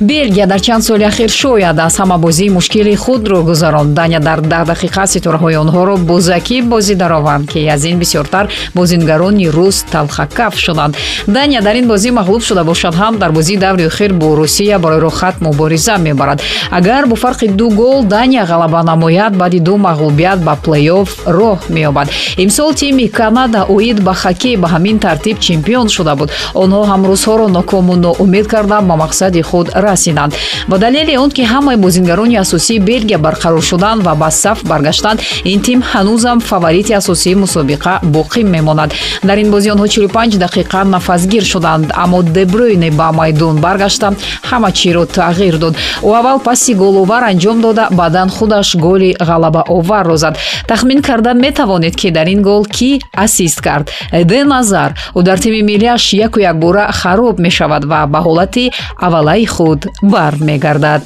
белгия дар чанд соли ахир шояд аз ҳама бозии мушкили худро гузаронд. Дания дар даҳ дақиқа ситораҳои онҳоро бо закӣ бозӣ дарованд ки аз ин бисёртар бозингарони рус талхакаф шуданд. Дания дар ин бозӣ мағлуб шуда бошад ҳам дар бозии даври охир бо русия барои рохат мубориза мебарад. Агар бо фарқи ду гол дания ғалаба намояд баъди ду мағлубият ба плейофф роҳ меёбад. Имсол тими канада оид ба хоккей ба ҳамин тартиб чемпион шуда буд. Онҳо ҳам русҳоро нокому ноумед карда ба мақсади худ расиданд. Ба далели он ки ҳамаи бозингарони асосии белгия барқарор шуданд ва ба саф баргаштанд ин тим ҳанӯзам фаворити асосии мусобиқа боқӣ мемонад. Дар ин бозӣ онҳо 45 дақиқа нафасгир шуданд аммо дебройне ба майдон баргашта ҳама чиро тағйир дод. Ӯ аввал паси головар анҷом дода баъдан худаш голи ғалабаоварро зад. Тахмин карда метавонед ки дар ин гол кӣ ассист кард? Эден азар ӯ дар тими миллияш яку якбора хароб мешавад ва ба ҳолати аввалаи худ худ бармегардад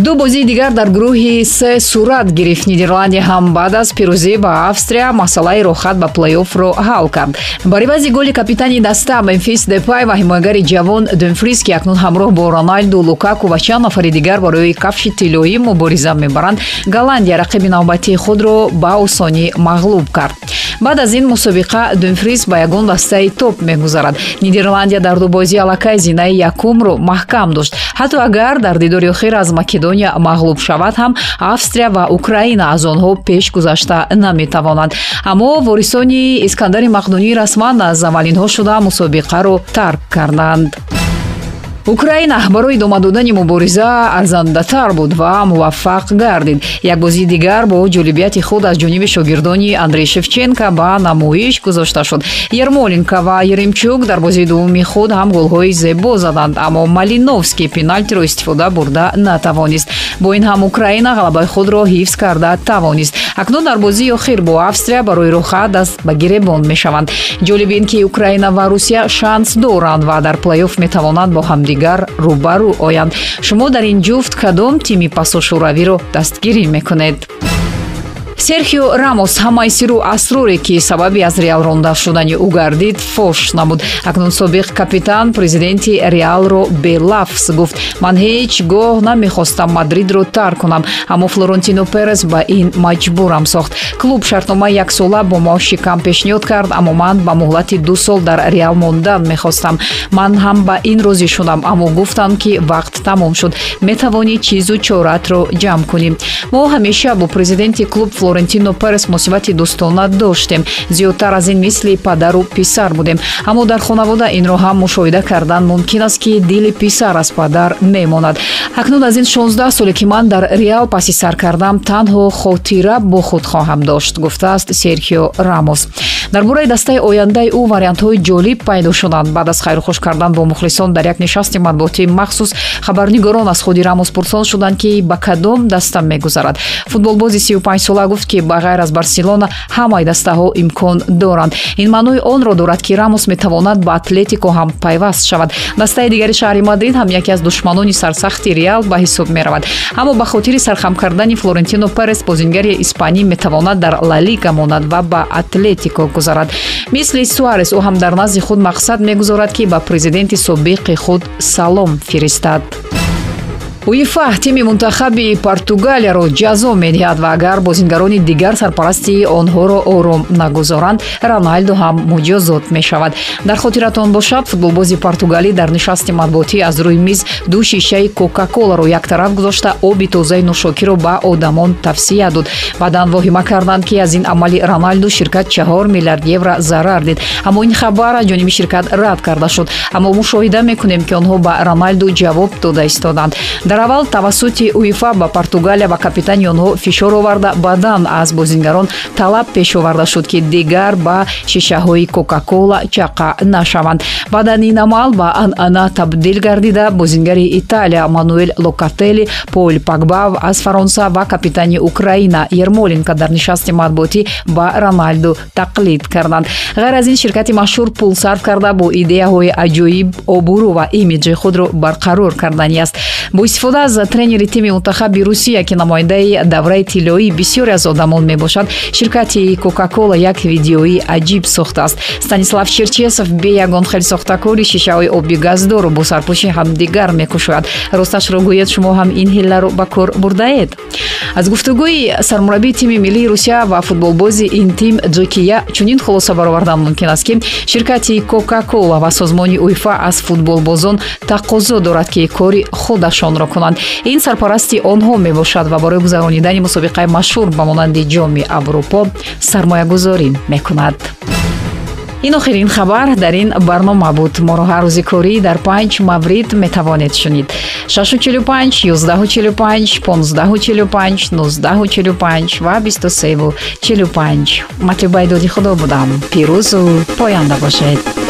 ду бозии дигар дар гурӯҳи се сурат гирифт. Нидерландия ҳам баъд аз пирӯзӣ ба австрия масъалаи рохат ба плейоффро ҳал кард. Ба ривази голи капитани даста мемфис депай ва ҳимоягари ҷавон дунфрис ки акнун ҳамроҳ бо роналду лукаку ва чанд нафари дигар барои кафши тиллоӣ мубориза мебаранд. Голландия рақиби навбатии худро ба осонӣ мағлуб кард. Баъд аз ин мусобиқа дунфрис ба ягон дастаи топ мегузарад. Нидерландия дар ду бозӣ аллакай зинаи якумро маҳкам дошт. Ҳатто агар дар дидори охир аз македония македония мағлуб шавад ҳам австрия ва украина аз онҳо пеш гузашта наметавонанд. Аммо ворисони искандари мақдунӣ расман аз аввалинҳо шуда мусобиқаро тарк карданд украина барои идома додани мубориза арзандатар буд ва муваффақ гардид. Як бозии дигар бо ҷолибияти худ аз ҷониби шогирдони андрей шевченко ба намоиш гузошта шуд. Ермоленко ва еремчук дар бозии дуввуми худ ҳам голҳои зебо заданд аммо малиновский пеналтиро истифода бурда натавонист. Бо ин ҳам украина ғалабаи худро ҳифз карда тавонист. Акнун дар бозии охир бо австрия барои рохат даст ба гиребон мешаванд. Ҷолиб ин ки украина ва русия шанс доранд ва дар плейофф метавонанд бо ҳамдигар дигар рӯбарӯ оянд шумо дар ин ҷуфт кадом тими пасошӯравиро дастгирӣ мекунед серхио рамос ҳамаи сиру асроре ки сабаби аз реал ронда шудани ӯ гардид фош намуд акнун собиқ капитан президенти реалро белафс гуфт. Ман ҳеҷ гоҳ намехостам мадридро тарк кунам аммо флорентино перес ба ин маҷбурам сохт. Клуб шартномаи яксола бо маоши кам пешниҳод кард аммо ман ба муҳлати ду сол дар реал мондан мехостам. Ман ҳам ба ин розӣ шудам аммо гуфтанд ки вақт тамом шуд. Метавонӣ чизу чоратро ҷамъ кунӣ мо ҳамеша бо президенти клуб флорентино перес муносибати дӯстона доштем. Зиёдтар аз ин мисли падару писар будем. Аммо дар хонавода инро ҳам мушоҳида кардан мумкин аст ки дили писар аз падар мемонад. Акнун аз ин 16 соле ки ман дар реал паси сар кардам танҳо хотира бо худ хоҳам дошт гуфтааст серхио рамос. Дар бораи дастаи ояндаи ӯ вариантҳои ҷолиб пайдо шуданд. Баъд аз хайрухуш кардан бо мухлисон дар як нишасти матбуотӣ махсус хабарнигорон аз худи рамос пурсон шуданд ки ба кадом даста мегузарад. Футболбози 35 сола гуфт ки ба ғайр аз барселона ҳамаи дастаҳо имкон доранд. Ин маънои онро дорад ки рамос метавонад ба атлетико ҳам пайваст шавад. Дастаи дигари шаҳри мадрид ҳам яке аз душманони сарсахти реал ба ҳисоб меравад. Аммо ба хотири сархам кардани флорентино перес бозингари испанӣ метавонад дар лалига монад ва ба атлетико гузарад. Мисли суарес ӯ ҳам дар назди худ мақсад мегузорад ки ба президенти собиқи худ салом фиристад уифа тими мунтахаби португалияро ҷазо медиҳад ва агар бозингарони дигар сарпарасти онҳоро ором нагузоранд роналду ҳам муҷозот мешавад. Дар хотиратон бошад футболбози португалӣ дар нишасти матбуотӣ аз рӯи миз ду шишаи кока-коларо яктараф гузошта оби тозаи нӯшокиро ба одамон тавсия дод. Баъдан воҳима карданд ки аз ин амали роналду ширкат чаҳор миллиард евро зарар дид. Аммо ин хабар аз ҷониби ширкат рад карда шуд. Аммо мушоҳида мекунем ки онҳо ба роналду ҷавоб дода истоданд. Дар дар аввал тавассути уефа ба португалия ва капитани онҳо фишор оварда. Баъдан аз бозингарон талаб пеш оварда шуд ки дигар ба шишаҳои кока-кола чақа нашаванд. Баъдан ин амал ба анъана табдил гардида. Бозингари италия мануэл локатели пол пагба аз фаронса ва капитани украина ермоленко дар нишасти матбуотӣ ба роналду тақлид карданд. Ғайр аз ин ширкати машҳур пул сарф карда бо идеяҳои аҷоиб обурӯ ва имиҷи худро барқарор кардани аст. Бо истифода аз тренери тими мунтахаби русия ки намояндаи давраи тиллоии бисёре аз одамон мебошад ширкати кока-кола як видеои аҷиб сохтааст. Станислав черчесов бе ягон хелсохтакори шишаҳои оби газдору бо сарпӯши ҳамдигар мекушояд. Росташро гӯед шумо ҳам ин ҳилларо ба кор бурдаед. Аз гуфтугӯи сармураббии тими миллии русия ва футболбози ин тим ҷекия чунин хулоса баровардан мумкин аст ки ширкати кока-кола ва созмони уефа аз футболбозон тақозо дорад ки кори худашонро кунанд. Ин сарпарасти онҳо мебошад ва барои гузаронидани мусобиқаи машҳур ба монанди ҷоми аврупо сармоягузорӣ мекунад. Ин охирин хабар дар ин барнома буд моро ҳар рӯзи корӣ дар панҷ маврид метавонед шунид. 645 145 1545 1945 ва 2345 матлубаи доди худо будам. Пирӯзу поянда бошед